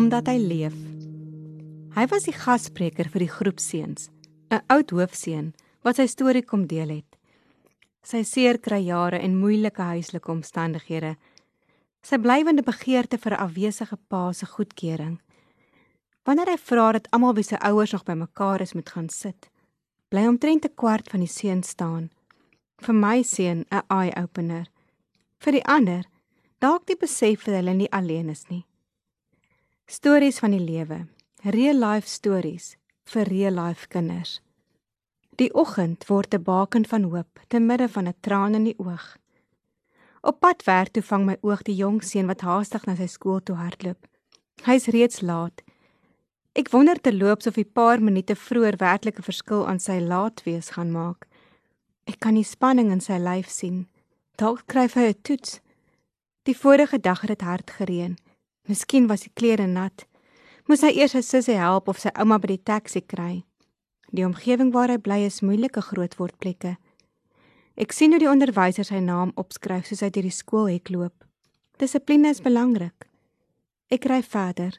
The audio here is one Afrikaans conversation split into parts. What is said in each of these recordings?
Omdat hy leef. Hy was die gasspreker vir die groep seuns, 'n oud hoofseun wat sy storie kom deel het. Sy seer kry jare en moeilike huislike omstandighede. Sy blywende begeerte vir 'n afwesige pa se goedkeuring. Wanneer hy vra dat almal wie se ouers nog bymekaar is moet gaan sit, bly omtrent 'n kwart van die seun staan. Vir my seun 'n eye opener. Vir die ander dalk die besef dat hulle nie alleen is nie. Stories van die lewe, real life stories vir real life kinders. Die oggend word 'n baken van hoop te midde van 'n traan in die oog. Op pad werk toe vang my oog die jong seun wat haastig na sy skool toe hardloop. Hy's reeds laat Ek wonder te loops of 'n paar minute vroeër werklik 'n verskil aan sy laatwees gaan maak. Ek kan die spanning in sy lyf sien. Dalk skryf hy 'n toets. Die vorige dag het dit hard gereën. Miskien was die klere nat. Moes hy eers sy sussie help of sy ouma by die taxi kry. Die omgewing waar hy bly is moeilike grootword plekke. Ek sien hoe die onderwyser sy naam opskryf soos hy deur die skoolhek loop. Dissipline is belangrik. Ek ry verder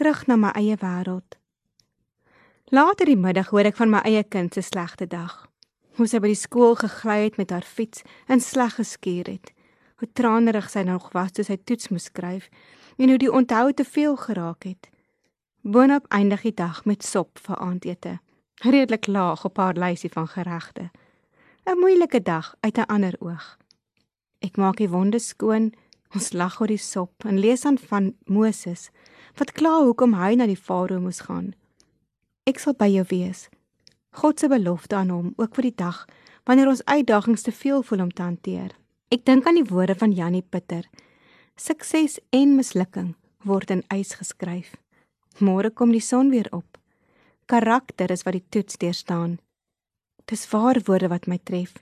terug na my eie wêreld. Later die middag hoor ek van my eie kind se slegte dag. Hoe sy by die skool gegly het met haar fiets en sleg geskuur het. Hoe tranerig sy nog was toe sy toets moes skryf en hoe die onthou te veel geraak het. Boonop eindig die dag met sop vir aandete. Redelik laag op haar lysie van geregte. 'n Moeilike dag uit 'n ander oog. Ek maak die wonde skoon, ons lag oor die sop en lees aan van Moses wat kla hoekom hy na die farao moes gaan. Ek sal by jou wees. God se belofte aan hom ook vir die dag wanneer ons uitdagings te veel voel om te hanteer. Ek dink aan die woorde van Janie Pitter. Sukses en mislukking word in ys geskryf. Môre kom die son weer op. Karakter is wat die toets deurstaan. Dis waar woorde wat my tref.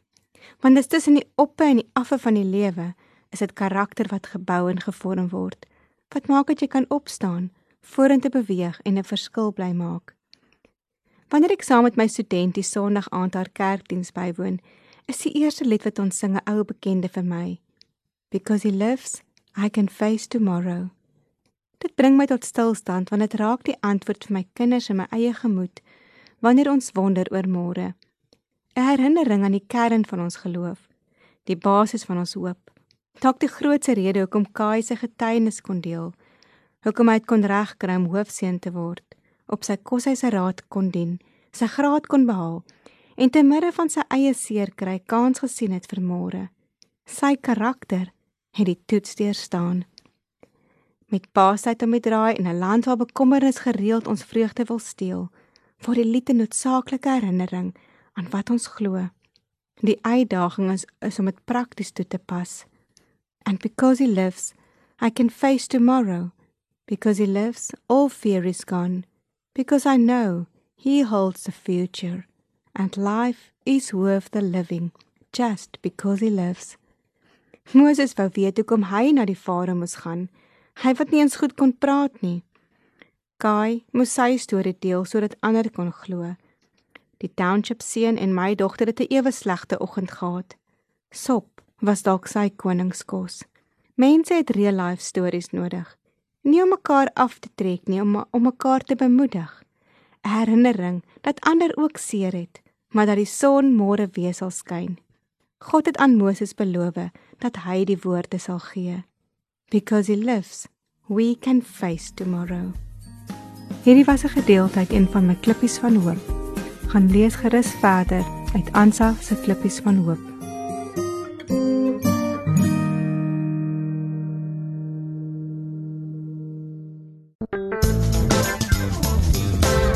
Want dis tussen die oppe en die affe van die lewe is dit karakter wat gebou en gevorm word. Wat maak dat jy kan opstaan, vorentoe beweeg en 'n verskil bly maak? Wanneer ek saam met my student die Sondag aand haar kerkdiens bywoon, is die eerste lied wat ons sing 'n ou bekende vir my. Because he lives, I can face tomorrow. Dit bring my tot stilstand want dit raak die antwoord vir my kinders en my eie gemoed wanneer ons wonder oor môre. 'n Herinnering aan die kern van ons geloof, die basis van ons hoop. Dalk die grootste rede hoekom Kai se getuienis kon deel, hoekom hy kon regkry om hoofseun te word, op sy koshuise raad kon dien, sy graad kon behaal en te midde van sy eie seer kry kans gesien het vir môre. Sy karakter het die toets deurstaan. Met paasheid om die draai in 'n land waar bekommernis gereeld ons vreugde wil steel, vir die lied 'n noodsaaklike herinnering aan wat ons glo. Die uitdaging is, is om dit prakties toe te pas. And because he lives, I can face tomorrow. Because he lives, all fear is gone. Because I know he holds the future. And life is worth the living just because he lives. Moses wou weet hoekom hy na die Farao moes gaan. Hy wat nie eens goed kon praat nie. Kai moes sy storie deel sodat ander kon glo. Die township seun en my dogter het 'n ewe slegte oggend gehad. Sop was dalk sy koningskos. Mense het real life stories nodig. Nie om mekaar af te trek nie, om om mekaar te bemoedig. 'n Herinnering dat ander ook seer het, maar dat die son môre weer sal skyn. God het aan Moses beloof dat hy die woorde sal gee. Because he lives, we can face tomorrow. Hierdie was 'n gedeelte uit een van my klippies van hoop. Gaan lees gerus verder uit Ansa se klippies van hoop.